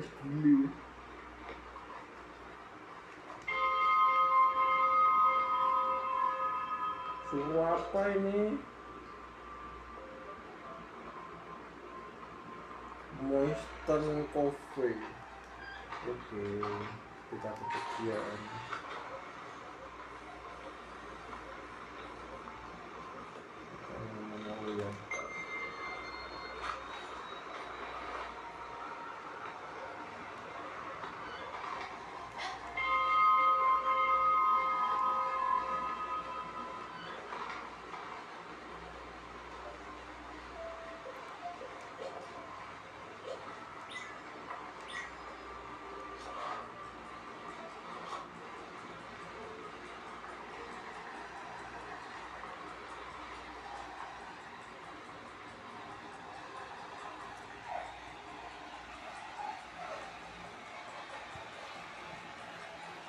es dulu suhu apa ini Ok. Coffee oke kita tutup